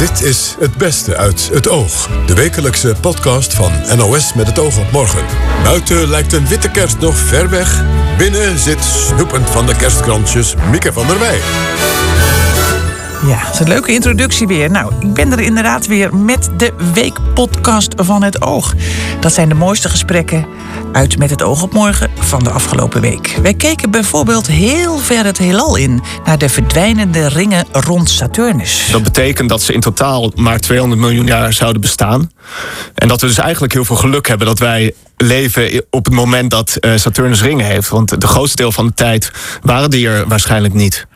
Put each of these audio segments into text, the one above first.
Dit is Het Beste uit het Oog. De wekelijkse podcast van NOS met het oog op morgen. Buiten lijkt een witte kerst nog ver weg. Binnen zit snoepend van de kerstkrantjes Mieke van der Wij. Ja, dat is een leuke introductie weer. Nou, ik ben er inderdaad weer met de weekpodcast van het oog. Dat zijn de mooiste gesprekken uit Met het oog op morgen van de afgelopen week. Wij keken bijvoorbeeld heel ver het heelal in... naar de verdwijnende ringen rond Saturnus. Dat betekent dat ze in totaal maar 200 miljoen jaar zouden bestaan. En dat we dus eigenlijk heel veel geluk hebben dat wij leven op het moment dat eh, Saturnus ringen heeft. Want de grootste deel van de tijd waren die er waarschijnlijk niet.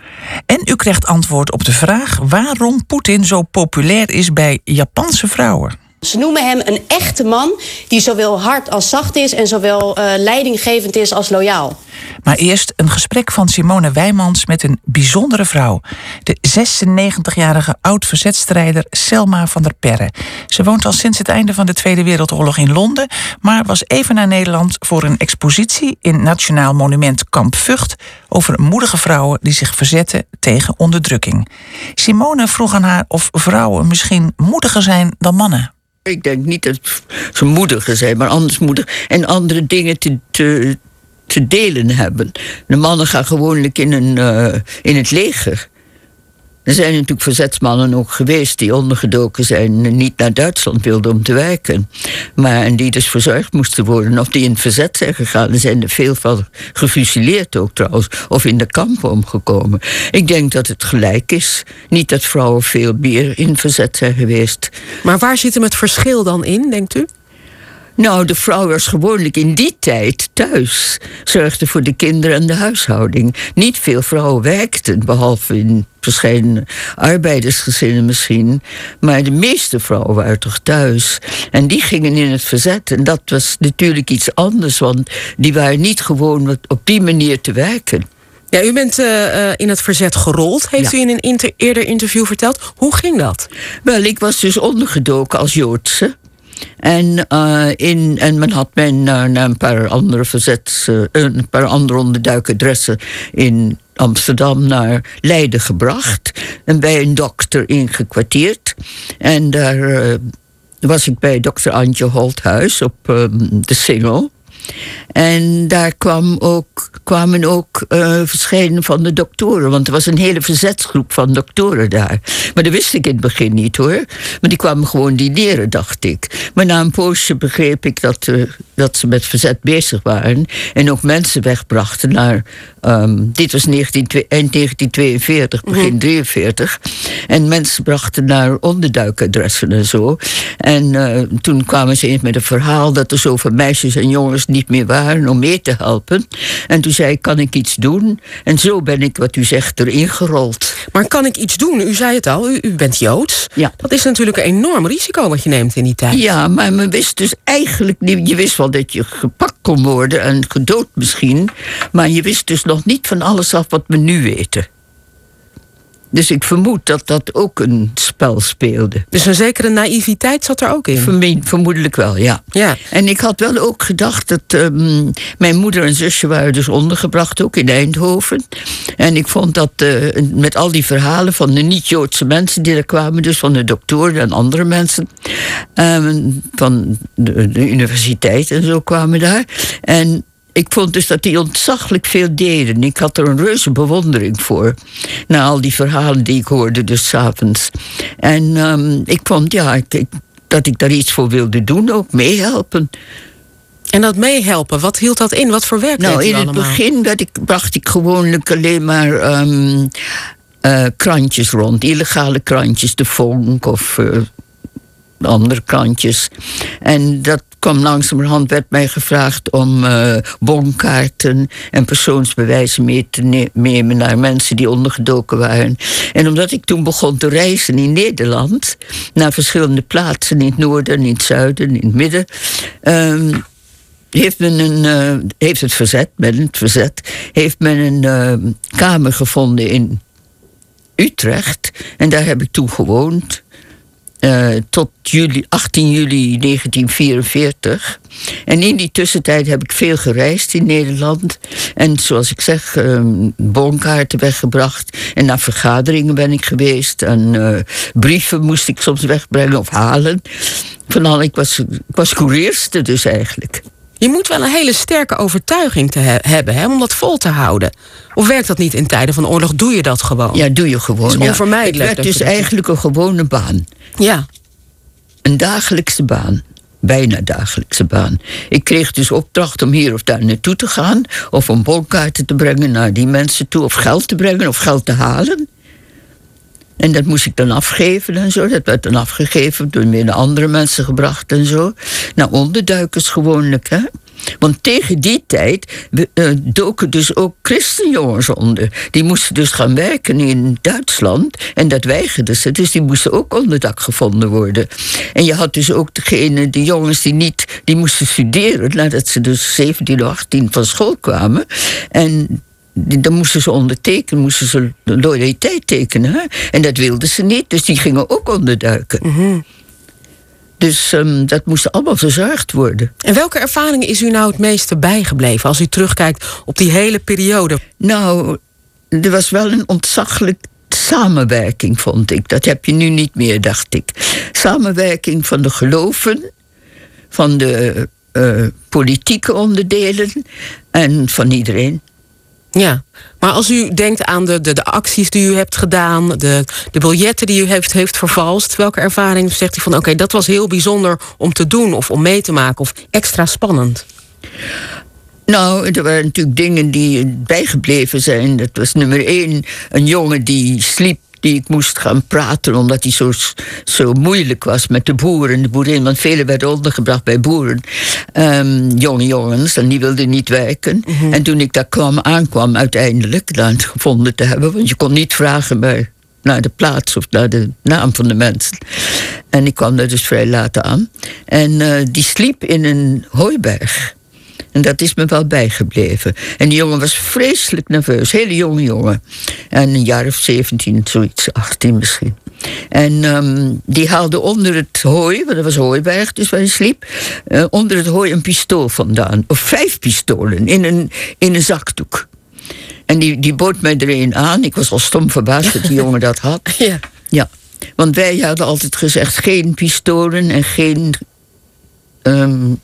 En u krijgt antwoord op de vraag waarom Poetin zo populair is bij Japanse vrouwen. Ze noemen hem een echte man die zowel hard als zacht is en zowel uh, leidinggevend is als loyaal. Maar eerst een gesprek van Simone Wijmans met een bijzondere vrouw. De 96-jarige oud-verzetstrijder Selma van der Perre. Ze woont al sinds het einde van de Tweede Wereldoorlog in Londen, maar was even naar Nederland voor een expositie in Nationaal Monument Kamp Vught over moedige vrouwen die zich verzetten tegen onderdrukking. Simone vroeg aan haar of vrouwen misschien moediger zijn dan mannen. Ik denk niet dat ze moediger zijn, maar anders moedig. En andere dingen te, te, delen hebben. De mannen gaan gewoonlijk in, een, uh, in het leger. Er zijn natuurlijk verzetsmannen ook geweest die ondergedoken zijn en niet naar Duitsland wilden om te werken. Maar en die dus verzorgd moesten worden of die in het verzet zijn gegaan. Er zijn er veel van gefusilleerd ook trouwens, of in de kampen omgekomen. Ik denk dat het gelijk is. Niet dat vrouwen veel meer in verzet zijn geweest. Maar waar zit hem het verschil dan in, denkt u? Nou, de vrouw was gewoonlijk in die tijd thuis. Zorgde voor de kinderen en de huishouding. Niet veel vrouwen werkten, behalve in verschillende arbeidersgezinnen misschien. Maar de meeste vrouwen waren toch thuis. En die gingen in het verzet. En dat was natuurlijk iets anders, want die waren niet gewoon op die manier te werken. Ja, u bent uh, in het verzet gerold, heeft u in een inter eerder interview verteld. Hoe ging dat? Wel, ik was dus ondergedoken als Joodse. En, uh, in, en men had naar, naar een paar andere verzets, uh, een paar andere onderduikadressen in Amsterdam naar Leiden gebracht. En bij een dokter ingekwartierd. En daar was ik bij dokter Antje Holthuis op de Singel. En daar kwam ook, kwamen ook uh, verschillende van de doktoren. Want er was een hele verzetsgroep van doktoren daar. Maar dat wist ik in het begin niet hoor. Maar die kwamen gewoon dineren, dacht ik. Maar na een poosje begreep ik dat, uh, dat ze met verzet bezig waren. En ook mensen wegbrachten naar. Um, dit was 19, eind 1942, begin mm 43. En mensen brachten naar onderduikadressen en zo. En uh, toen kwamen ze eens met een verhaal dat er zoveel meisjes en jongens niet meer waren om mee te helpen. En toen zei ik, kan ik iets doen? En zo ben ik, wat u zegt, erin gerold. Maar kan ik iets doen? U zei het al, u, u bent Joods. Ja. Dat is natuurlijk een enorm risico wat je neemt in die tijd. Ja, maar men wist dus eigenlijk niet... Je wist wel dat je gepakt kon worden en gedood misschien. Maar je wist dus nog niet van alles af wat we nu weten. Dus ik vermoed dat dat ook een spel speelde. Dus een zekere naïviteit zat er ook in? vermoedelijk wel, ja. ja. En ik had wel ook gedacht dat um, mijn moeder en zusje waren dus ondergebracht, ook in Eindhoven. En ik vond dat uh, met al die verhalen van de niet-Joodse mensen die er kwamen, dus van de doktoren en andere mensen, um, van de, de universiteit en zo kwamen daar. En ik vond dus dat die ontzaglijk veel deden. Ik had er een reuze bewondering voor. Na al die verhalen die ik hoorde, dus s'avonds. En um, ik vond, ja, ik, dat ik daar iets voor wilde doen, ook meehelpen. En dat meehelpen, wat hield dat in? Wat voor werk nou, deed u in het allemaal? begin werd ik, bracht ik gewoonlijk alleen maar um, uh, krantjes rond. Illegale krantjes, de Vonk of uh, andere krantjes. En dat kwam langzamerhand, werd mij gevraagd om uh, bonkaarten en persoonsbewijzen mee te nemen naar mensen die ondergedoken waren. En omdat ik toen begon te reizen in Nederland, naar verschillende plaatsen in het noorden, in het zuiden, in het midden. Um, heeft, men een, uh, heeft het verzet, met het verzet, heeft men een uh, kamer gevonden in Utrecht. En daar heb ik toen gewoond. Eh, tot juli, 18 juli 1944. En in die tussentijd heb ik veel gereisd in Nederland. En zoals ik zeg, uh, boonkaarten weggebracht. En naar vergaderingen ben ik geweest. En eh, brieven moest ik soms wegbrengen of halen. Van ik was, ik was courierste dus eigenlijk. Je moet wel een hele sterke overtuiging te hebben hè, om dat vol te houden. Of werkt dat niet in tijden van oorlog? Doe je dat gewoon? Ja, doe je gewoon. Het is onvermijdelijk. Het werd dus eigenlijk een gewone baan. Ja. Een dagelijkse baan. Bijna dagelijkse baan. Ik kreeg dus opdracht om hier of daar naartoe te gaan. Of om bolkaarten te brengen naar die mensen toe. Of geld te brengen of geld te halen. En dat moest ik dan afgeven en zo. Dat werd dan afgegeven, door meer andere mensen gebracht en zo. Nou, onderduikers gewoonlijk, hè. Want tegen die tijd uh, doken dus ook christenjongens onder. Die moesten dus gaan werken in Duitsland. En dat weigerden ze. Dus die moesten ook onderdak gevonden worden. En je had dus ook degene, de jongens die niet... die moesten studeren nadat ze dus 17 of 18 van school kwamen. En dan moesten ze ondertekenen, moesten ze loyaliteit tekenen. Hè? En dat wilden ze niet, dus die gingen ook onderduiken. Mhm. Dus um, dat moest allemaal verzorgd worden. En welke ervaring is u nou het meeste bijgebleven als u terugkijkt op die hele periode? Nou, er was wel een ontzaglijk samenwerking, vond ik. Dat heb je nu niet meer, dacht ik. Samenwerking van de geloven, van de uh, politieke onderdelen en van iedereen. Ja, maar als u denkt aan de, de, acties die u hebt gedaan, de, de biljetten die u heeft, heeft vervalst, welke ervaring zegt u van oké, dat was heel bijzonder om te doen of om mee te maken of extra spannend? Nou, er waren natuurlijk dingen die bijgebleven zijn. Dat was nummer één, een jongen die sliep die ik moest gaan praten omdat hij zo, zo moeilijk was met de boeren. De boerin, want velen werden ondergebracht bij boeren. Um, jonge jongens, en die wilden niet werken. Mhm. En toen ik daar kwam, aankwam uiteindelijk, dan het gevonden te hebben, want je kon niet vragen bij naar de plaats of naar de naam van de mensen. En ik kwam daar dus vrij laat aan. En eh, die sliep in een hooiberg. En dat is me wel bijgebleven. En die jongen was vreselijk nerveus. Hele jonge jongen. En een jaar of 17, zoiets, 18 misschien. En ehm, die haalde onder het hooi, want dat was hooiberg, dus waar hij sliep, uh, onder het hooi een pistool vandaan. Of vijf pistolen in een, in een zakdoek. En die, die bood mij er een aan. Ik was al stom verbaasd dat die jongen dat had. Ja. Ja. Want wij hadden altijd gezegd: geen pistolen en geen. Um,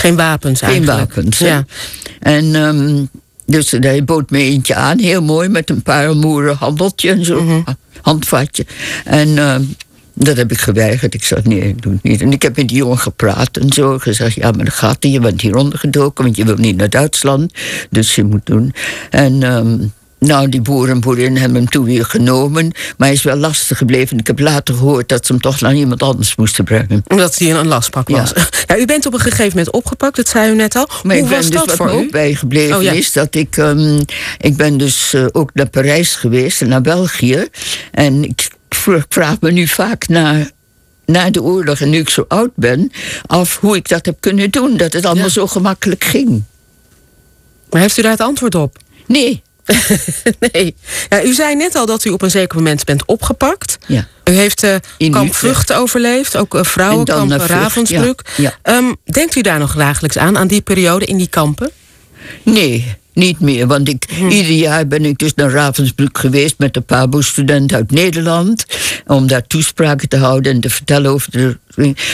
geen wapens eigenlijk. Geen wapens. Ja. En um, dus hij bood me eentje aan, heel mooi, met een parelmoeren handeltje en zo, Mhm. handvatje. En um, dat heb ik geweigerd. Ik zei, nee, ik doe het niet. En ik heb met die jongen gepraat en zo. Gezegd, ja, maar dat gaat niet. Je bent hier ondergedoken, want je wil niet naar Duitsland. Dus je moet doen. En... Um, nou, die boer en boerin hebben hem toen weer genomen. Maar hij is wel lastig gebleven. Ik heb later gehoord dat ze hem toch naar iemand anders moesten brengen. Omdat hij een lastpak was. Ja. ja. u bent op een gegeven moment opgepakt, dat zei u net al. Maar Hoe ik ben was dus dat wat voor me u? ook bijgebleven Oh, ja. is dat ik. Um, ik ben dus uh, ook naar Parijs geweest en naar België. En ik vraag me nu vaak naar na de oorlog en nu ik zo oud ben, af hoe ik dat heb kunnen doen. Dat het allemaal Ja. zo gemakkelijk ging. Maar heeft u daar het antwoord op? Nee. nee. Ja, u zei net al dat u op een zeker moment bent opgepakt. Ja. U heeft uh, In kamp Utrecht. Vught overleefd, ook uh, vrouwenkamp uh, Vught, Ravensbrück. ja, ja. Um, denkt u daar nog dagelijks aan, aan die periode in die kampen? Nee, niet meer. Want ik, ieder jaar ben ik dus naar Ravensbrück geweest met de PABO-student uit Nederland. Om daar toespraken te houden en te vertellen over de.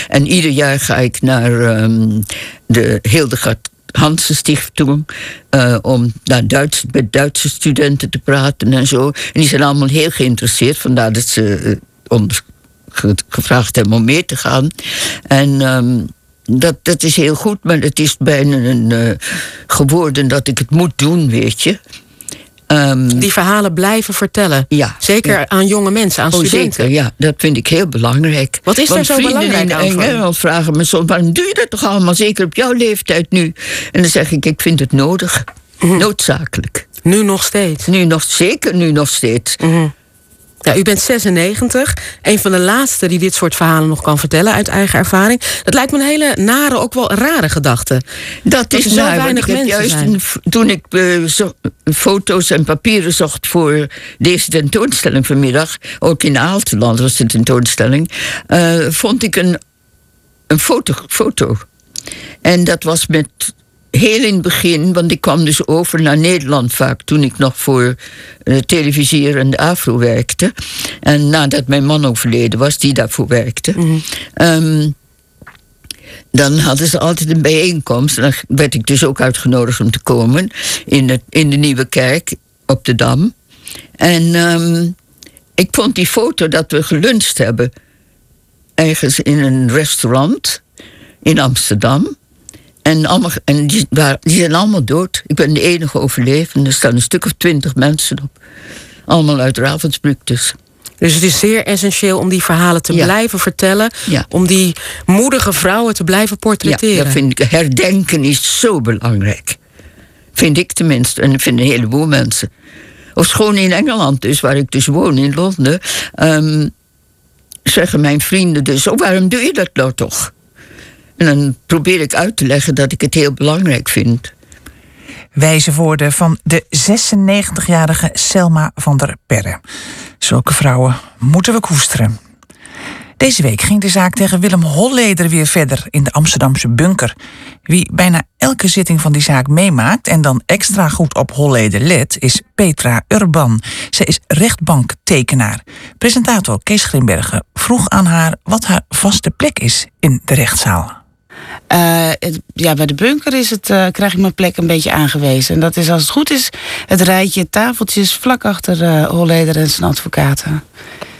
En ieder jaar ga ik naar um, de Hildegard Hansen Stichting uh, om naar Duits, met Duitse studenten te praten en zo. En die zijn allemaal heel geïnteresseerd, vandaar dat ze uh, ons gevraagd hebben om mee te gaan. En um, dat, dat is heel goed, maar het is bijna een, uh, geworden dat ik het moet doen, weet je. Um, die verhalen blijven vertellen. Ja, Zeker ja. aan jonge mensen, aan oh, studenten. Zeker, ja, dat vind ik heel belangrijk. Wat is Want daar zo vrienden belangrijk in aan? Engeland vragen me soms, waarom doe je dat toch allemaal? Zeker op jouw leeftijd nu. En dan zeg ik, ik vind het nodig. Mhm. Noodzakelijk. Nu nog steeds. Nu nog, zeker nu nog steeds. Mm -hmm. Ja, u bent 96. Een van de laatste die dit soort verhalen nog kan vertellen uit eigen ervaring. Dat lijkt me een hele nare, ook wel rare gedachte. Dat is zo weinig mensen juist zijn. een toen ik eh, zo- foto's en papieren zocht voor deze tentoonstelling vanmiddag, ook in Aalteland was de tentoonstelling, eh, vond ik een, een foto, foto. En dat was met heel in het begin, want ik kwam dus over naar Nederland vaak toen ik nog voor televisier en de Afro werkte. En nadat mijn man overleden was, die daarvoor werkte. Ehm, dan hadden ze altijd een bijeenkomst. En dan werd ik dus ook uitgenodigd om te komen in, het, in de Nieuwe Kerk op de Dam. En ehm, ik vond die foto dat we geluncht hebben ergens in een restaurant in Amsterdam. En, allemaal, en die, die zijn allemaal dood. Ik ben de enige overlevende. Er staan een stuk of twintig mensen op. Allemaal uit Ravensbrück dus. Dus het is zeer essentieel om die verhalen te Ja. blijven vertellen. Ja. Om die moedige vrouwen te blijven portretteren. Ja, dat vind ik. Herdenken is zo belangrijk. Vind ik tenminste. En dat vinden een heleboel mensen. Of schoon in Engeland dus, waar ik dus woon, in Londen. ehm, zeggen mijn vrienden dus, oh, waarom doe je dat nou toch? En dan probeer ik uit te leggen dat ik het heel belangrijk vind. Wijze woorden van de 96-jarige Selma van der Perre. Zulke vrouwen moeten we koesteren. Deze week ging de zaak tegen Willem Holleder weer verder in de Amsterdamse bunker. Wie bijna elke zitting van die zaak meemaakt en dan extra goed op Holleder let, is Petra Urban. Zij is rechtbanktekenaar. Presentator Kees Grimbergen vroeg aan haar wat haar vaste plek is in de rechtszaal. Eh, het- ja, bij de bunker is het, eh, krijg ik mijn plek een beetje aangewezen. En dat is als het goed is het rijtje tafeltjes vlak achter eh Holleder en zijn advocaten.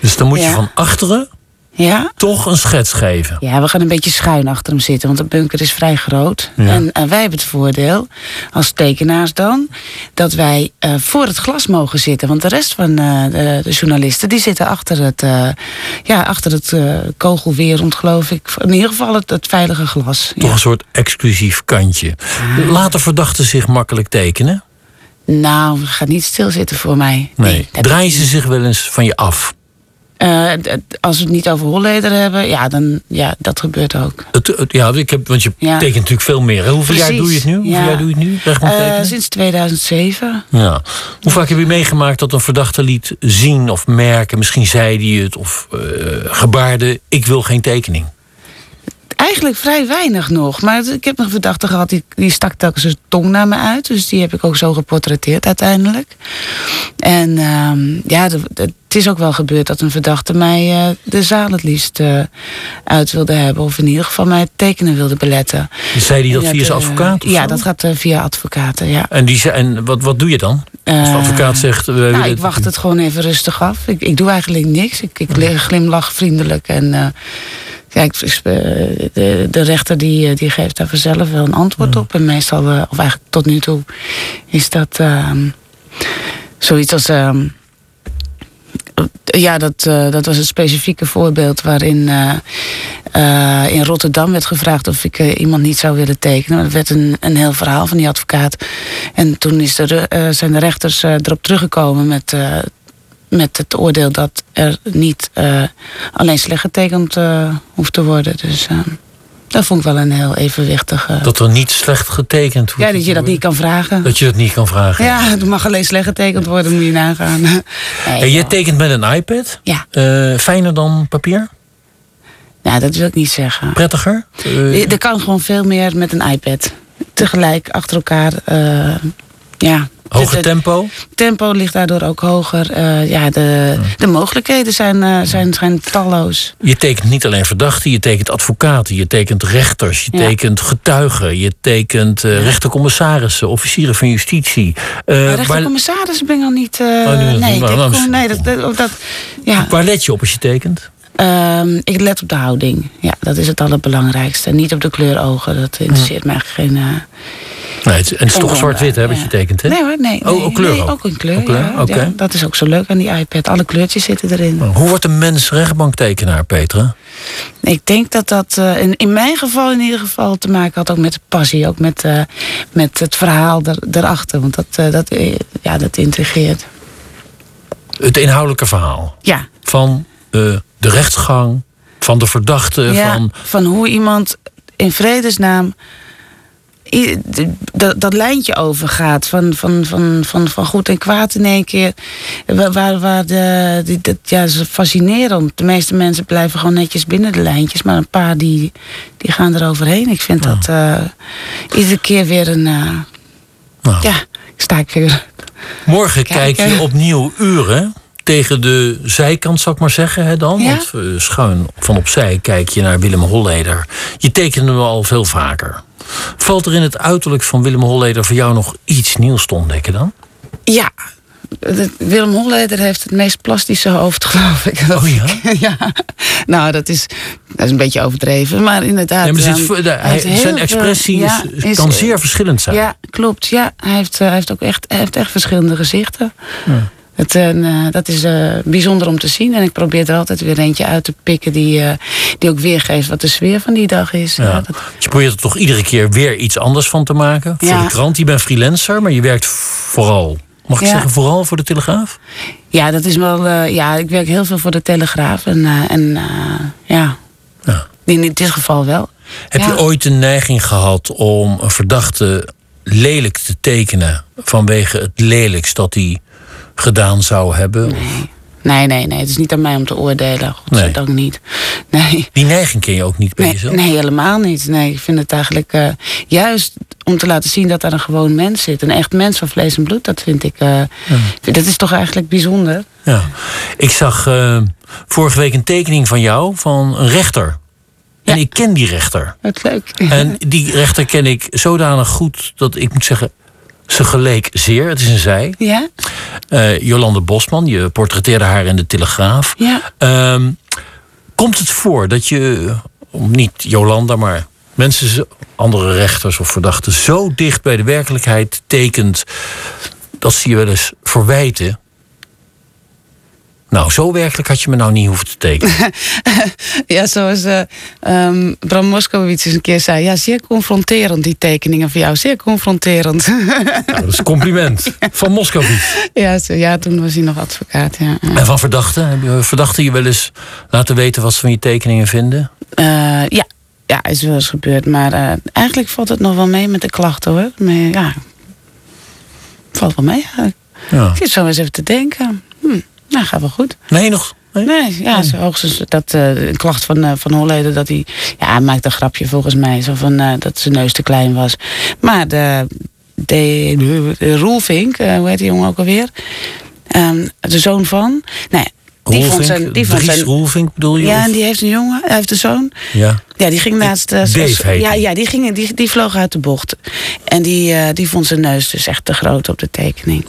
Dus dan moet je van achteren Ja? toch een schets geven. Ja, we gaan een beetje schuin achter hem zitten, want de bunker is vrij groot. Ja. En wij hebben het voordeel, als tekenaars dan, dat wij eh, voor het glas mogen zitten. Want de rest van eh, de, de journalisten, die zitten achter het, eh, ja, achter het kogelwerend, geloof ik. In ieder geval het, het veilige glas. Toch Ja. een soort exclusief kantje. Laten verdachten zich makkelijk tekenen? Nou, gaat niet stilzitten voor mij. Nee. Draaien ze zich wel eens van je af? Eh, als we het niet over Holleder hebben, ja, dan ja, dat gebeurt ook. Het, het- ja, ik heb, want je Ja. tekent natuurlijk veel meer. hè? Hoeveel jaar doe je het nu? Hoeveel ja. jaar doe je het nu? Eh, sinds 2007. Ja. Hoe vaak heb je meegemaakt dat een verdachte liet zien of merken, misschien zei hij het of eh, gebaarde, ik wil geen tekening? Eigenlijk vrij weinig nog. Maar ik heb een verdachte gehad, die, die stak telkens zijn tong naar me uit. Dus die heb ik ook zo geportretteerd uiteindelijk. En ehm, ja, de- de- het is ook wel gebeurd dat een verdachte mij eh, de zaal het liefst eh, uit wilde hebben. Of in ieder geval mij het tekenen wilde beletten. Zei hij dat via zijn de- advocaat? Ja, zo? dat gaat eh, via advocaten, ja. En, die, zei- en wat, wat doe je dan? Als de Eh, advocaat zegt... Nou, ik wacht het gewoon even rustig af. Ik, ik doe eigenlijk niks. Ik, ik glimlach vriendelijk. En eh, kijk, eh, de, de rechter die, eh, die geeft daar vanzelf wel een antwoord op. En meestal, eh, of eigenlijk tot nu toe, is dat ehm, zoiets als. ehm, ja, dat, dat was het specifieke voorbeeld waarin in Rotterdam werd gevraagd of ik iemand niet zou willen tekenen. Dat werd een, een heel verhaal van die advocaat. En toen is de, zijn de rechters erop teruggekomen met, met het oordeel dat er niet eh, alleen slecht getekend eh, hoeft te worden. Dus eh, dat vond ik wel een heel evenwichtige. Dat er niet slecht getekend wordt. ja, dat je dat niet kan vragen. Dat je dat niet kan vragen. Ja, het mag alleen slecht getekend worden, moet je nagaan. Nee, En jij joh. tekent met een iPad? Ja, fijner dan papier? nou, dat wil ik niet zeggen. Prettiger? Er kan gewoon veel meer met een iPad. Tegelijk achter elkaar. Ja. hoger Het- tempo? tempo ligt daardoor ook hoger. Eh, ja, de, de mogelijkheden zijn, eh, zijn, zijn talloos. Je tekent niet alleen verdachten, je tekent advocaten, je tekent rechters, je Ja. tekent getuigen, je tekent eh, rechtercommissarissen, officieren van justitie. Eh, Uh, waar, Rechtercommissaris ben ik nog niet. Oh, nee, nee, maar- ik maar- denk, nee, dat, dat, dat- ja. waar let je op als je tekent? Ehm, ik let op de houding. Ja, dat is het allerbelangrijkste. Niet op de kleur ogen. Dat interesseert mij eigenlijk geen. Eh, Nee, het, en het is toch geen zwart-wit hè, wat je Ja. tekent, hè? Nee hoor, nee. Oh, ook kleur nee, ook? ook een kleur. Ook kleur, ja, oké. ja. dat is ook zo leuk aan die iPad. Alle kleurtjes zitten erin. Hoe wordt een mens rechtbanktekenaar, Petra? Ik denk dat dat eh, in, in mijn geval in ieder geval te maken had ook met de passie. Ook met, eh, met het verhaal er, erachter. Want dat, eh, dat, eh, ja, dat intrigeert. het inhoudelijke verhaal. Ja. Van uh, de rechtsgang, van de verdachte. Ja, van... van hoe iemand in vredesnaam dat, dat lijntje overgaat van, van, van, van, van goed en kwaad in één keer. Waar, waar de, die, dat, ja, is fascinerend. De meeste mensen blijven gewoon netjes binnen de lijntjes, maar een paar die, die gaan er overheen. Ik vind dat uh, iedere keer weer een. Uh, nou. Ja, sta ik weer. Morgen kijk je opnieuw uren tegen de zijkant, zou ik maar zeggen. Hè, dan? Ja? Want uh, schuin van opzij kijk je naar Willem Holleder. Je tekende hem al veel vaker. Valt er in het uiterlijk van Willem Holleder voor jou nog iets nieuws te ontdekken dan? Ja. Willem Holleder heeft het meest plastische hoofd, geloof ik. Oh ja? ja. Nou, dat is, dat is een beetje overdreven, maar inderdaad. Ja, maar hij, zijn expressie ja, is, kan zeer verschillend zijn. Ja, klopt. Ja, hij heeft, hij heeft ook echt, hij heeft echt verschillende gezichten. Ja. Het, uh, dat is uh, bijzonder om te zien. En ik probeer er altijd weer eentje uit te pikken die, uh, die ook weergeeft wat de sfeer van die dag is. Ja. Dat... Je probeert er toch iedere keer weer iets anders van te maken. Voor de krant. Je bent freelancer, maar je werkt vooral. Mag ik zeggen vooral voor de Telegraaf? Ja, dat is wel. ja, ik werk heel veel voor de Telegraaf. En, en ja. In dit geval wel. Heb je ooit de neiging gehad om een verdachte lelijk te tekenen vanwege het lelijkst dat hij gedaan zou hebben? Nee. Nee, nee, nee. Het is niet aan mij om te oordelen. Godzijdank nee. niet. Nee. Die neiging ken je ook niet bij nee, jezelf? Nee, helemaal niet. Nee, ik vind het eigenlijk uh, juist om te laten zien dat daar een gewoon mens zit. Een echt mens van vlees en bloed, dat vind ik. Uh, ja. Dat is toch eigenlijk bijzonder. Ja. Ik zag uh, vorige week een tekening van jou van een rechter. En ja. ik ken die rechter. Wat leuk. En die rechter ken ik zodanig goed dat ik moet zeggen. Ze geleek zeer, het is een zij. Ja. Uh, Jolande Bosman, je portretteerde haar in de Telegraaf. Ja. Uh, komt het voor dat je, niet Jolanda, maar mensen, andere rechters of verdachten, zo dicht bij de werkelijkheid tekent dat ze je wel eens verwijten? Nou, zo werkelijk had je me nou niet hoeven te tekenen. ja, zoals uh, um, Bram Moskowitz eens een keer zei. Ja, zeer confronterend, die tekeningen van jou. Zeer confronterend. nou, dat is een compliment. Van Moskowitz. Ja, zo, ja, toen was hij nog advocaat, ja. En van verdachten? Heb je verdachten je wel eens laten weten wat ze van je tekeningen vinden? Uh, ja. ja, is wel eens gebeurd. Maar uh, eigenlijk valt het nog wel mee met de klachten, hoor. Maar ja, valt wel mee. Ja. Ik zit zo eens even te denken. Nou, gaat wel goed. Nee, nog? Nee, nee ja, nee. hoogstens dat uh, een klacht van, uh, van Holleder dat hij. Ja, hij maakte een grapje volgens mij. Zo van uh, dat zijn neus te klein was. Maar de. De, de, de Roelvink, hoe heet die jongen ook alweer? Um, de zoon van. Nee, die Roelvink, vond zijn. Die vond zijn Roelvink bedoel je? Ja, en die heeft een jongen. Hij heeft een zoon. Ja. Ja, die ging naast. Dave ja, ja, die, ging, die, die vloog uit de bocht. En die, die vond zijn neus dus echt te groot op de tekening.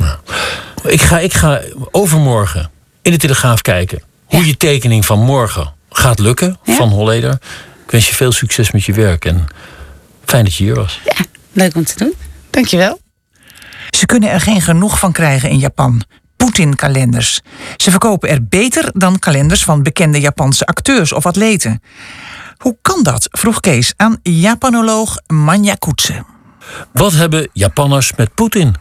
Ik, ga, ik ga overmorgen in de Telegraaf kijken hoe ja. je tekening van morgen gaat lukken ja? van Holleder. Ik wens je veel succes met je werk en fijn dat je hier was. Ja, leuk om te doen. Dankjewel. Ze kunnen er geen genoeg van krijgen in Japan. Poetin-kalenders. Ze verkopen er beter dan kalenders van bekende Japanse acteurs of atleten. Hoe kan dat? vroeg Kees aan Japanoloog Manja Koetsen. Wat hebben Japanners met Poetin?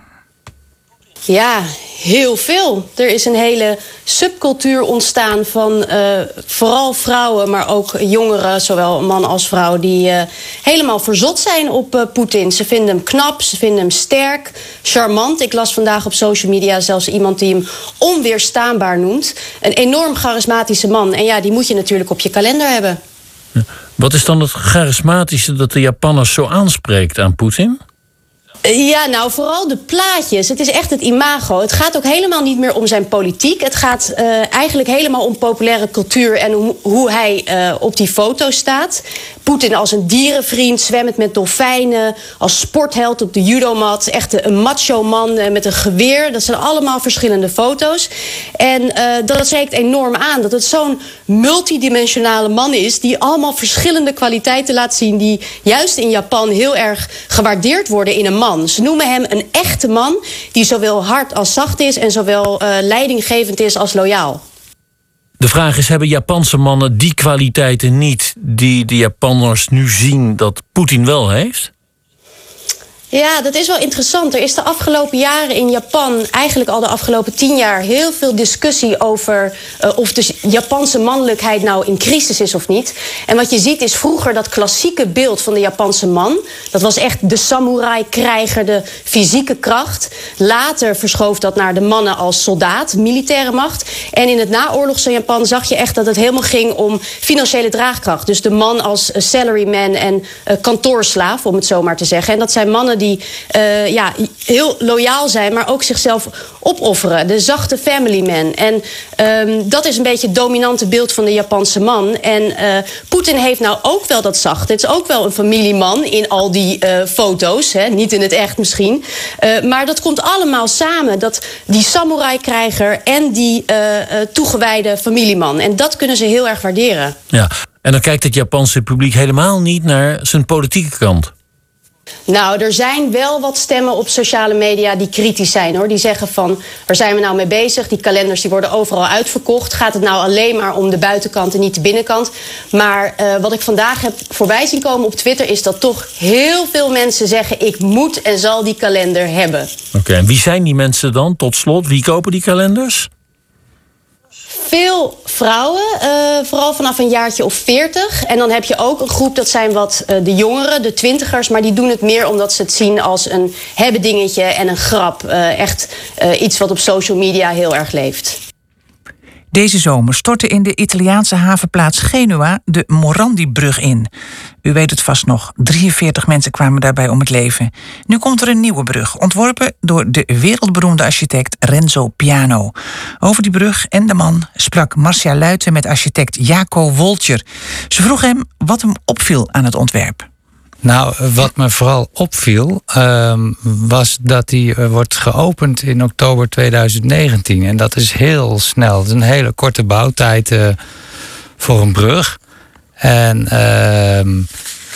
Ja, heel veel. Er is een hele subcultuur ontstaan van uh, vooral vrouwen, maar ook jongeren, zowel man als vrouw, die uh, helemaal verzot zijn op uh, Poetin. Ze vinden hem knap, ze vinden hem sterk, charmant. Ik las vandaag op social media zelfs iemand die hem onweerstaanbaar noemt. Een enorm charismatische man. En ja, die moet je natuurlijk op je kalender hebben. Wat is dan het charismatische dat de Japanners zo aanspreekt aan Poetin? Ja, nou vooral de plaatjes. Het is echt het imago. Het gaat ook helemaal niet meer om zijn politiek. Het gaat uh, eigenlijk helemaal om populaire cultuur en hoe, hij uh, op die foto staat. Poetin als een dierenvriend, zwemmend met dolfijnen, als sportheld op de judomat. Echt een macho man uh, met een geweer. Dat zijn allemaal verschillende foto's. En dat spreekt enorm aan dat het zo'n multidimensionale man is die allemaal verschillende kwaliteiten laat zien die juist in Japan heel erg gewaardeerd worden in een man. Ze noemen hem een echte man die zowel hard als zacht is en zowel uh, leidinggevend is als loyaal. De vraag is: hebben Japanse mannen die kwaliteiten niet die de Japanners nu zien dat Poetin wel heeft? Ja, dat is wel interessant. Er is de afgelopen jaren in Japan, eigenlijk al de afgelopen tien jaar, heel veel discussie over uh, of de Japanse mannelijkheid nou in crisis is of niet. En wat je ziet is vroeger dat klassieke beeld van de Japanse man. Dat was echt de samurai-krijger, de fysieke kracht. Later verschoof dat naar de mannen als soldaat, militaire macht. En in het naoorlogse Japan zag je echt dat het helemaal ging om financiële draagkracht. Dus de man als salaryman en uh, kantoorslaaf, om het zo maar te zeggen. En dat zijn mannen die uh, ja, heel loyaal zijn, maar ook zichzelf opofferen. De zachte family man. En um, dat is een beetje het dominante beeld van de Japanse man. En uh, Poetin heeft nou ook wel dat zachte. Het is ook wel een familieman in al die uh, foto's. Hè? Niet in het echt misschien. maar dat komt allemaal samen. Dat die samurai-krijger en die toegewijde familieman. En dat kunnen ze heel erg waarderen. Ja, en dan kijkt het Japanse publiek helemaal niet naar zijn politieke kant. Nou, er zijn wel wat stemmen op sociale media die kritisch zijn hoor. Die zeggen van, waar zijn we nou mee bezig? Die kalenders die worden overal uitverkocht. Gaat het nou alleen maar om de buitenkant en niet de binnenkant? Maar uh, wat ik vandaag heb voorbij zien komen op Twitter... is dat toch heel veel mensen zeggen... ik moet en zal die kalender hebben. Oké, en wie zijn die mensen dan? Tot slot, wie kopen die kalenders? Veel vrouwen, uh, vooral vanaf een jaartje of veertig. En dan heb je ook een groep, dat zijn wat uh, de jongeren, de twintigers. Maar die doen het meer omdat ze het zien als een hebben dingetje en een grap. Uh, echt iets wat op social media heel erg leeft. Deze zomer stortte in de Italiaanse havenplaats Genua de Morandi-brug in. U weet het vast nog, 43 mensen kwamen daarbij om het leven. Nu komt er een nieuwe brug, ontworpen door de wereldberoemde architect Renzo Piano. Over die brug en de man sprak Marcia Luiten met architect Jaco Woltjer. Ze vroeg hem wat hem opviel aan het ontwerp. Nou, wat me vooral opviel, uh, was dat die uh, wordt geopend in oktober 2019. En dat is heel snel. Het is een hele korte bouwtijd uh, voor een brug. En ehm,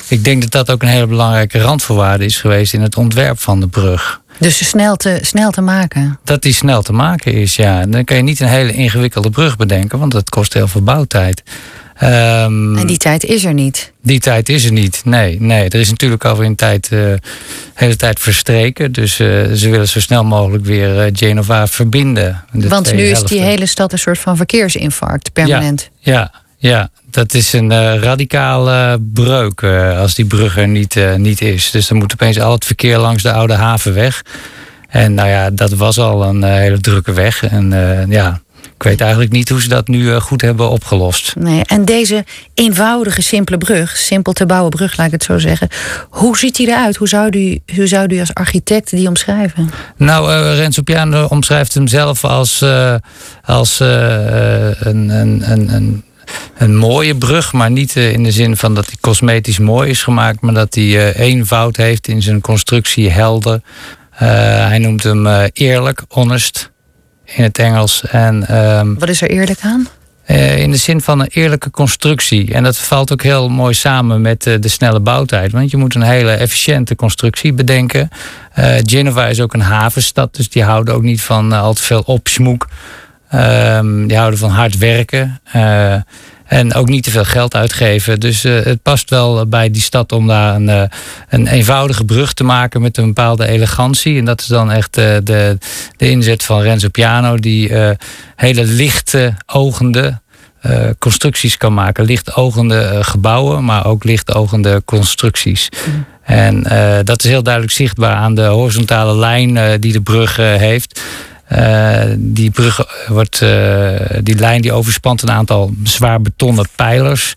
ik denk dat dat ook een hele belangrijke randvoorwaarde is geweest in het ontwerp van de brug. Dus snel te, snel te maken? Dat die snel te maken is, ja. Dan kan je niet een hele ingewikkelde brug bedenken, want dat kost heel veel bouwtijd. Um, en die tijd is er niet? Die tijd is er niet, nee. nee. Er is natuurlijk alweer een tijd, uh, hele tijd verstreken. Dus uh, ze willen zo snel mogelijk weer uh, Genova verbinden. Want nu is die hele stad een soort van verkeersinfarct, permanent. Ja, ja, ja. dat is een radicale breuk als die brug er niet, niet is. Dus dan moet opeens al het verkeer langs de Oude Haven weg. En nou ja, dat was al een hele drukke weg. En ja, ik weet eigenlijk niet hoe ze dat nu eh, goed hebben opgelost. Nee, en deze eenvoudige, simpele brug, simpel te bouwen brug, laat ik het zo zeggen. Hoe ziet die eruit? Hoe zou u, hoe zou u als architect die omschrijven? Nou, uh, Renzo Piano omschrijft hem zelf als, uh, als uh, een, een, een, een mooie brug, maar niet in de zin van dat hij cosmetisch mooi is gemaakt, maar dat hij eenvoud heeft in zijn constructie, helder. hij noemt hem eerlijk, honest in het Engels. En, um, Wat is er eerlijk aan? Uh, in de zin van een eerlijke constructie. En dat valt ook heel mooi samen met uh, de snelle bouwtijd. Want je moet een hele efficiënte constructie bedenken. Uh, Genova is ook een havenstad, dus die houden ook niet van al te veel opsmoek. Ehm, die houden van hard werken. En ook niet te veel geld uitgeven. Dus uh, het past wel bij die stad om daar een, uh, een eenvoudige brug te maken met een bepaalde elegantie. En dat is dan echt uh, de, de inzet van Renzo Piano, die hele lichte ogende constructies kan maken. Lichtogende gebouwen, maar ook lichtogende constructies. Mm. En dat is heel duidelijk zichtbaar aan de horizontale lijn die de brug heeft. Uh, die brug wordt, uh, die lijn die overspant een aantal zwaar betonnen pijlers.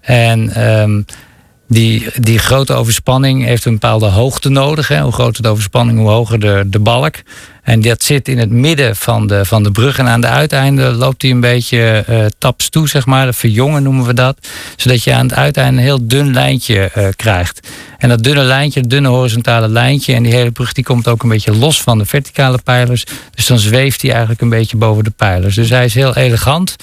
En um, die, die grote overspanning heeft een bepaalde hoogte nodig. Hè. Hoe groter de overspanning, hoe hoger de, de balk. En dat zit in het midden van de, van de brug. En aan de uiteinden loopt hij een beetje uh, taps toe, zeg maar. Verjongen noemen we dat. Zodat je aan het uiteinde een heel dun lijntje uh, krijgt. En dat dunne lijntje, dat dunne horizontale lijntje... en die hele brug die komt ook een beetje los van de verticale pijlers. Dus dan zweeft hij eigenlijk een beetje boven de pijlers. Dus hij is heel elegant...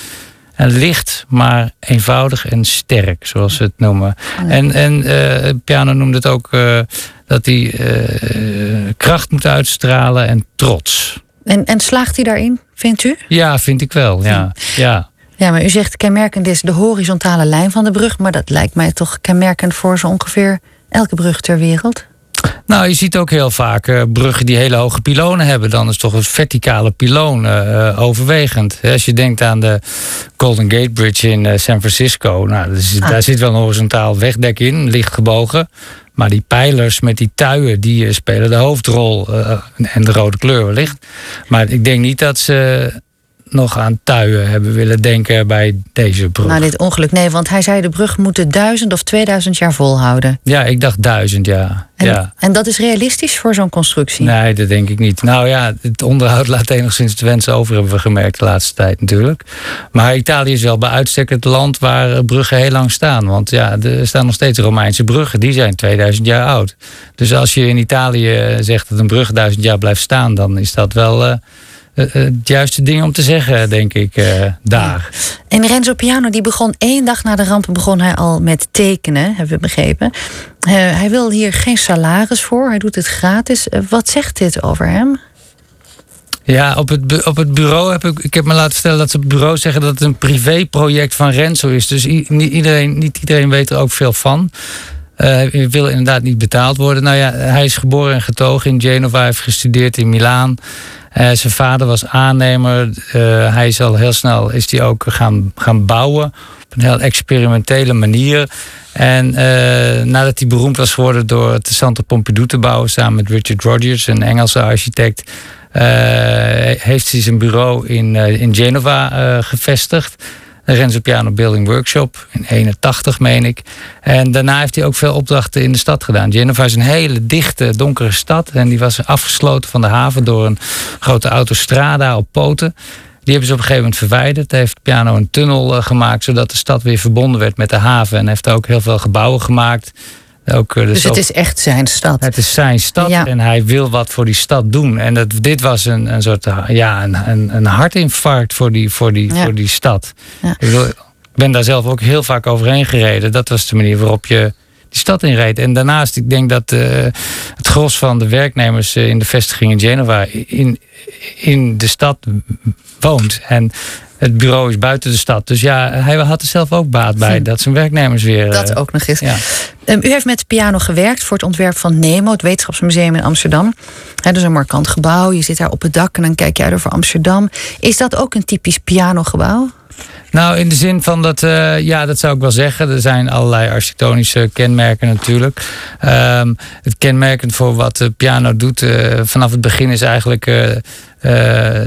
En licht, maar eenvoudig en sterk, zoals ze het noemen. En, en uh, Piano noemde het ook uh, dat hij uh, kracht moet uitstralen en trots. En, en slaagt hij daarin, vindt u? Ja, vind ik wel, ja. ja. Ja, maar u zegt kenmerkend is de horizontale lijn van de brug. Maar dat lijkt mij toch kenmerkend voor zo ongeveer elke brug ter wereld? Nou, je ziet ook heel vaak uh, bruggen die hele hoge pilonen hebben. Dan is toch een verticale piloon uh, overwegend. Als je denkt aan de Golden Gate Bridge in San Francisco. Nou, ah. daar zit wel een horizontaal wegdek in, licht gebogen. Maar die pijlers met die tuien, die spelen de hoofdrol. en de rode kleur wellicht. Maar ik denk niet dat ze nog aan tuien hebben willen denken bij deze brug. Nou, dit ongeluk, nee, want hij zei de brug moet duizend of 2000 jaar volhouden. Ja, ik dacht duizend, ja. En, ja. en dat is realistisch voor zo'n constructie? Nee, dat denk ik niet. Nou ja, het onderhoud laat enigszins de wensen over, hebben we gemerkt de laatste tijd natuurlijk. Maar Italië is wel bij uitstek het land waar bruggen heel lang staan. Want ja, er staan nog steeds Romeinse bruggen, die zijn 2000 jaar oud. Dus als je in Italië zegt dat een brug duizend jaar blijft staan, dan is dat wel... Uh, eh, eh, het juiste ding om te zeggen, denk ik, uh, daar. En Renzo Piano, die begon één dag na de rampen begon hij al met tekenen, hebben we begrepen. hij wil hier geen salaris voor, hij doet het gratis. wat zegt dit over hem? Ja, op het, op het bureau heb ik, ik heb me laten vertellen dat ze het bureau zeggen dat het een privéproject van Renzo is. Dus niet, iedereen, niet iedereen weet er ook veel van. hij wil inderdaad niet betaald worden. Nou ja, hij is geboren en getogen in Genova, hij heeft gestudeerd in Milaan. Uh, zijn vader was aannemer. Uh, hij is al heel snel is die ook gaan, gaan bouwen. Op een heel experimentele manier. En uh, nadat hij beroemd was geworden door het Centre Pompidou te bouwen... samen met Richard Rogers, een Engelse architect... heeft hij zijn bureau in, in Genova gevestigd. Renzo Piano Building Workshop in 81, meen ik. En daarna heeft hij ook veel opdrachten in de stad gedaan. Genova is een hele dichte, donkere stad. En die was afgesloten van de haven door een grote autostrada op poten. Die hebben ze op een gegeven moment verwijderd. Hij heeft Piano een tunnel eh, gemaakt, zodat de stad weer verbonden werd met de haven. En heeft ook heel veel gebouwen gemaakt. Ook, eh, dus, dus het is echt zijn stad. Het is zijn stad en hij wil wat voor die stad doen. En dat, dit was een, een soort ja, een, een, een hartinfarct voor die, voor die, voor die stad. Ja. Ik ben daar zelf ook heel vaak overheen gereden. Dat was de manier waarop je die stad inreed. En daarnaast, ik denk dat uh, het gros van de werknemers eh, in de vestiging in Genova in, in de stad woont. En het bureau is buiten de stad. Dus ja, hij had er zelf ook baat bij. Hm. Dat zijn werknemers weer. Dat uh, ook nog eens. Ja. Um, u heeft met piano gewerkt voor het ontwerp van NEMO, het Wetenschapsmuseum in Amsterdam. He, dat is een markant gebouw. Je zit daar op het dak en dan kijk je uit over Amsterdam. Is dat ook een typisch pianogebouw? Nou, in de zin van dat, uh, ja, dat zou ik wel zeggen. Er zijn allerlei architectonische kenmerken natuurlijk. Um, het kenmerkend voor wat de piano doet uh, vanaf het begin is eigenlijk uh,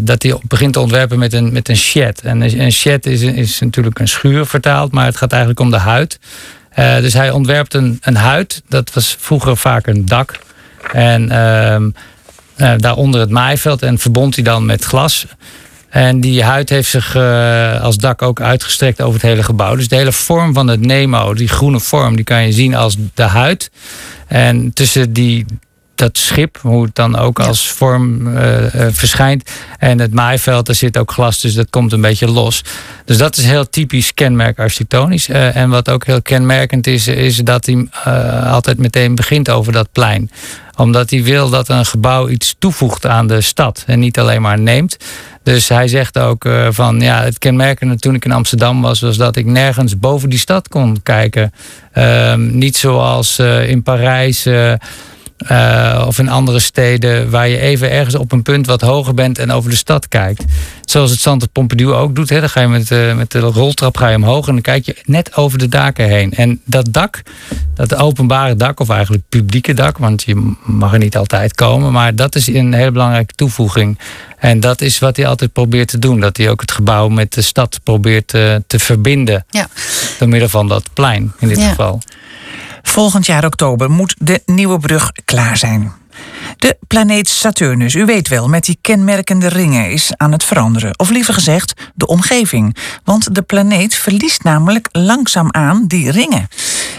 dat hij begint te ontwerpen met een, met een shed. En een shed is, is natuurlijk een schuur vertaald, maar het gaat eigenlijk om de huid. Dus hij ontwerpt een, een huid. Dat was vroeger vaak een dak. En uh, daaronder het maaiveld. En verbond hij dan met glas. En die huid heeft zich uh, als dak ook uitgestrekt over het hele gebouw. Dus de hele vorm van het Nemo, die groene vorm, die kan je zien als de huid. En tussen die dat schip, hoe het dan ook als vorm uh, uh, verschijnt. En het maaiveld, daar zit ook glas, dus dat komt een beetje los. Dus dat is heel typisch kenmerk architectonisch. Uh, en wat ook heel kenmerkend is, is dat hij altijd meteen begint over dat plein omdat hij wil dat een gebouw iets toevoegt aan de stad en niet alleen maar neemt. Dus hij zegt ook uh, van ja, het kenmerkende toen ik in Amsterdam was, was dat ik nergens boven die stad kon kijken. Uh, niet zoals uh, in Parijs uh, of in andere steden waar je even ergens op een punt wat hoger bent en over de stad kijkt. Zoals het Centre Pompidou ook doet. Hè. Dan ga je met, uh, met de roltrap ga je omhoog en dan kijk je net over de daken heen. En dat dak, dat openbare dak, of eigenlijk publieke dak, want je mag er niet altijd komen, maar dat is een hele belangrijke toevoeging. En dat is wat hij altijd probeert te doen. Dat hij ook het gebouw met de stad probeert te, eh, te verbinden. Ja. Door middel van dat plein in dit geval. Volgend jaar oktober moet de nieuwe brug klaar zijn. De planeet Saturnus, u weet wel, met die kenmerkende ringen is aan het veranderen. Of liever gezegd, de omgeving. Want de planeet verliest namelijk langzaamaan die ringen.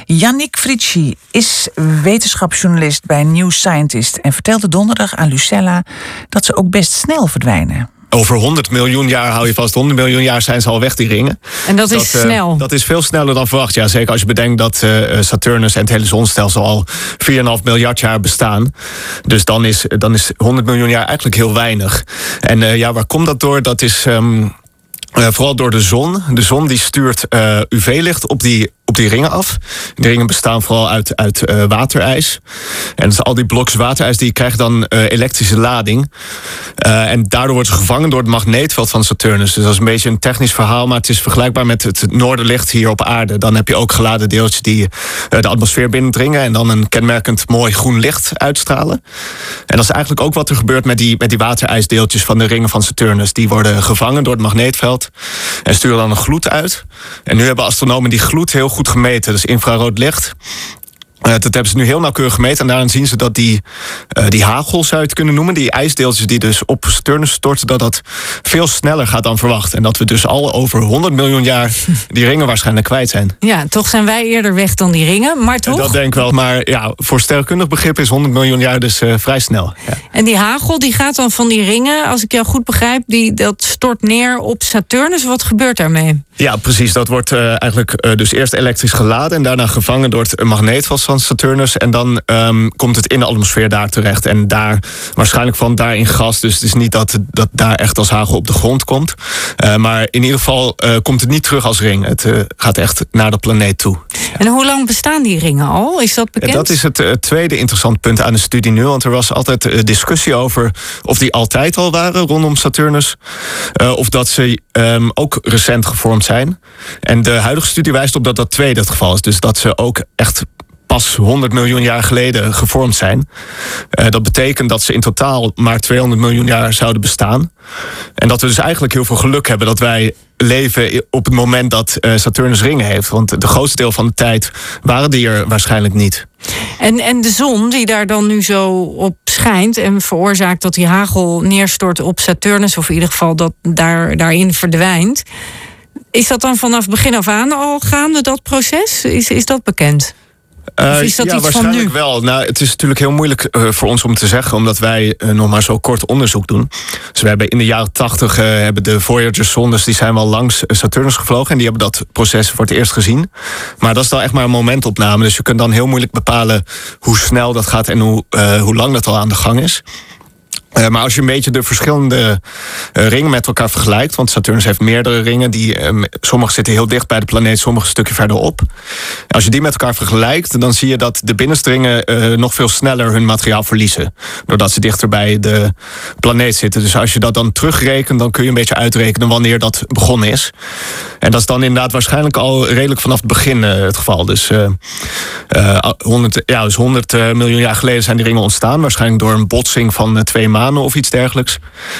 Yannick Fritschi is wetenschapsjournalist bij New Scientist en vertelde donderdag aan Lucella dat ze ook best snel verdwijnen over 100 miljoen jaar hou je vast. 100 miljoen jaar zijn ze al weg, die ringen. En dat, is uh, snel. Dat is veel sneller dan verwacht. Ja, zeker als je bedenkt dat uh, Saturnus en het hele zonstelsel al 4,5 miljard jaar bestaan. Dus dan is, dan is 100 miljoen jaar eigenlijk heel weinig. En uh, ja, waar komt dat door? Dat is. Um, uh, vooral door de zon. De zon die stuurt uh, UV-licht op die op die ringen af. Die ringen bestaan vooral uit, uit uh, waterijs. En al die blokjes waterijs die krijgen dan uh, elektrische lading. Uh, en daardoor wordt ze gevangen door het magneetveld van Saturnus. Dus dat is een beetje een technisch verhaal, maar het is vergelijkbaar met het noorderlicht hier op aarde. Dan heb je ook geladen deeltjes die de atmosfeer binnendringen en dan een kenmerkend mooi groen licht uitstralen. En dat is eigenlijk ook wat er gebeurt met die, met die waterijsdeeltjes van de ringen van Saturnus. Die worden gevangen door het magneetveld en sturen dan een gloed uit. En nu hebben astronomen die gloed heel goed gemeten. Dus infrarood licht. Uh, dat hebben ze nu heel nauwkeurig gemeten. En daarin zien ze dat die, uh, die hagel, zou je het kunnen noemen... die ijsdeeltjes die dus op Saturnus storten... dat dat veel sneller gaat dan verwacht. En dat we dus al over 100 miljoen jaar die ringen waarschijnlijk kwijt zijn. Ja, toch zijn wij eerder weg dan die ringen, maar toch? Dat denk ik wel. Maar ja, voor sterrenkundig begrip is 100 miljoen jaar dus uh, vrij snel. Ja. En die hagel die gaat dan van die ringen, als ik jou goed begrijp... Die, dat stort neer op Saturnus. Wat gebeurt daarmee? Ja, precies. Dat wordt eigenlijk dus eerst elektrisch geladen... en daarna gevangen door het magneetveld van Saturnus. En dan um, komt het in de atmosfeer daar terecht. En daar waarschijnlijk van daar in gas. Dus het is niet dat, dat daar echt als hagel op de grond komt. Uh, maar in ieder geval uh, komt het niet terug als ring. Het uh, gaat echt naar de planeet toe. En hoe lang bestaan die ringen al? Is dat bekend? Dat is het tweede interessant punt aan de studie nu. Want er was altijd discussie over of die altijd al waren rondom Saturnus. of dat ze um, ook recent gevormd zijn. En de huidige studie wijst op dat dat tweede het geval is. Dus dat ze ook echt pas 100 miljoen jaar geleden gevormd zijn. Uh, dat betekent dat ze in totaal maar 200 miljoen jaar zouden bestaan. En dat we dus eigenlijk heel veel geluk hebben dat wij leven op het moment dat uh, Saturnus ringen heeft. Want de grootste deel van de tijd waren die er waarschijnlijk niet. En, en de zon die daar dan nu zo op schijnt en veroorzaakt dat die hagel neerstort op Saturnus, of in ieder geval dat daar, daarin verdwijnt. Is dat dan vanaf begin af aan al gaande, dat proces? Is, is dat bekend? Uh, ja, waarschijnlijk wel. Nou, het is natuurlijk heel moeilijk uh, voor ons om te zeggen, omdat wij uh, nog maar zo kort onderzoek doen. Dus we hebben in de jaren tachtig hebben de Voyager-zondes, die zijn wel langs Saturnus gevlogen en die hebben dat proces voor het eerst gezien. Maar dat is dan echt maar een momentopname, dus je kunt dan heel moeilijk bepalen hoe snel dat gaat en hoe, hoe lang dat al aan de gang is. Uh, maar als je een beetje de verschillende uh, ringen met elkaar vergelijkt, want Saturnus heeft meerdere ringen, die, uh, sommige zitten heel dicht bij de planeet, sommige een stukje verderop. Als je die met elkaar vergelijkt, dan zie je dat de binnenste ringen nog veel sneller hun materiaal verliezen, doordat ze dichter bij de planeet zitten. Dus als je dat dan terugrekent, dan kun je een beetje uitrekenen wanneer dat begonnen is. En dat is dan inderdaad waarschijnlijk al redelijk vanaf het begin het geval. Dus, 100, ja, dus 100 miljoen jaar geleden zijn die ringen ontstaan, waarschijnlijk door een botsing van twee maanden of iets dergelijks.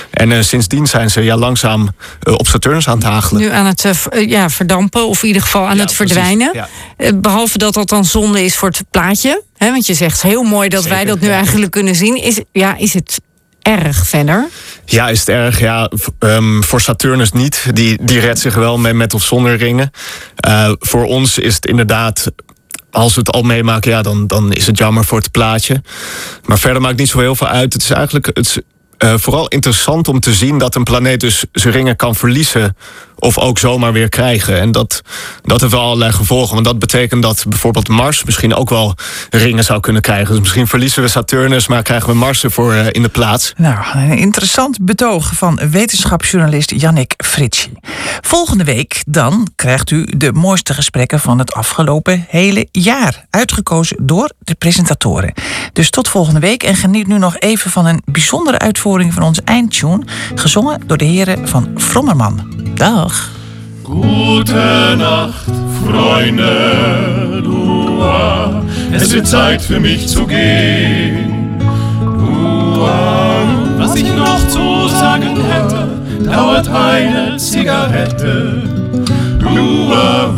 En uh, sindsdien zijn ze ja, langzaam uh, op Saturnus aan het hagelen. Nu aan het uh, ja, verdampen of in ieder geval aan ja, het verdwijnen. Ja. behalve dat dat dan zonde is voor het plaatje. Hè, want je zegt heel mooi dat Zeker, wij dat nu eigenlijk kunnen zien. Is, ja, is het erg verder? Ja, is het erg? Ja, um, voor Saturnus niet. Die, die redt zich wel met, met of zonder ringen. voor ons is het inderdaad als we het al meemaken, ja, dan, dan is het jammer voor het plaatje. Maar verder maakt niet zo heel veel uit. Het is eigenlijk het, uh, vooral interessant om te zien dat een planeet dus zijn ringen kan verliezen of ook zomaar weer krijgen. En dat, dat heeft wel allerlei gevolgen. Want dat betekent dat bijvoorbeeld Mars misschien ook wel ringen zou kunnen krijgen. Dus misschien verliezen we Saturnus, maar krijgen we Mars ervoor uh, in de plaats. Nou, een interessant betoog van wetenschapsjournalist Jannik Fritschi. Volgende week dan krijgt u de mooiste gesprekken van het afgelopen hele jaar. Uitgekozen door de presentatoren. Dus tot volgende week en geniet nu nog even van een bijzondere uitvoering van onze eindtune. Gezongen door de heren van Frommerman. Dag. Gute Nacht, Freunde, Dua. Es wird Zeit für mich zu gehen. Dua. Was ich noch zu sagen hätte, dauert eine Zigarette. Dua.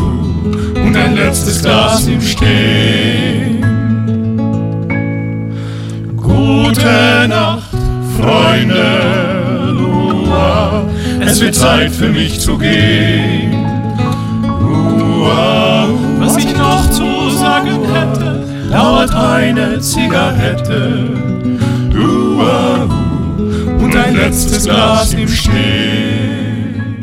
Und ein letztes Glas im Stehen. Gute Nacht, Freunde, Es wird Zeit für mich zu gehen. Uah, was ich noch zu sagen hätte, dauert eine Zigarette. Uah, und ein letztes Glas im Stehen.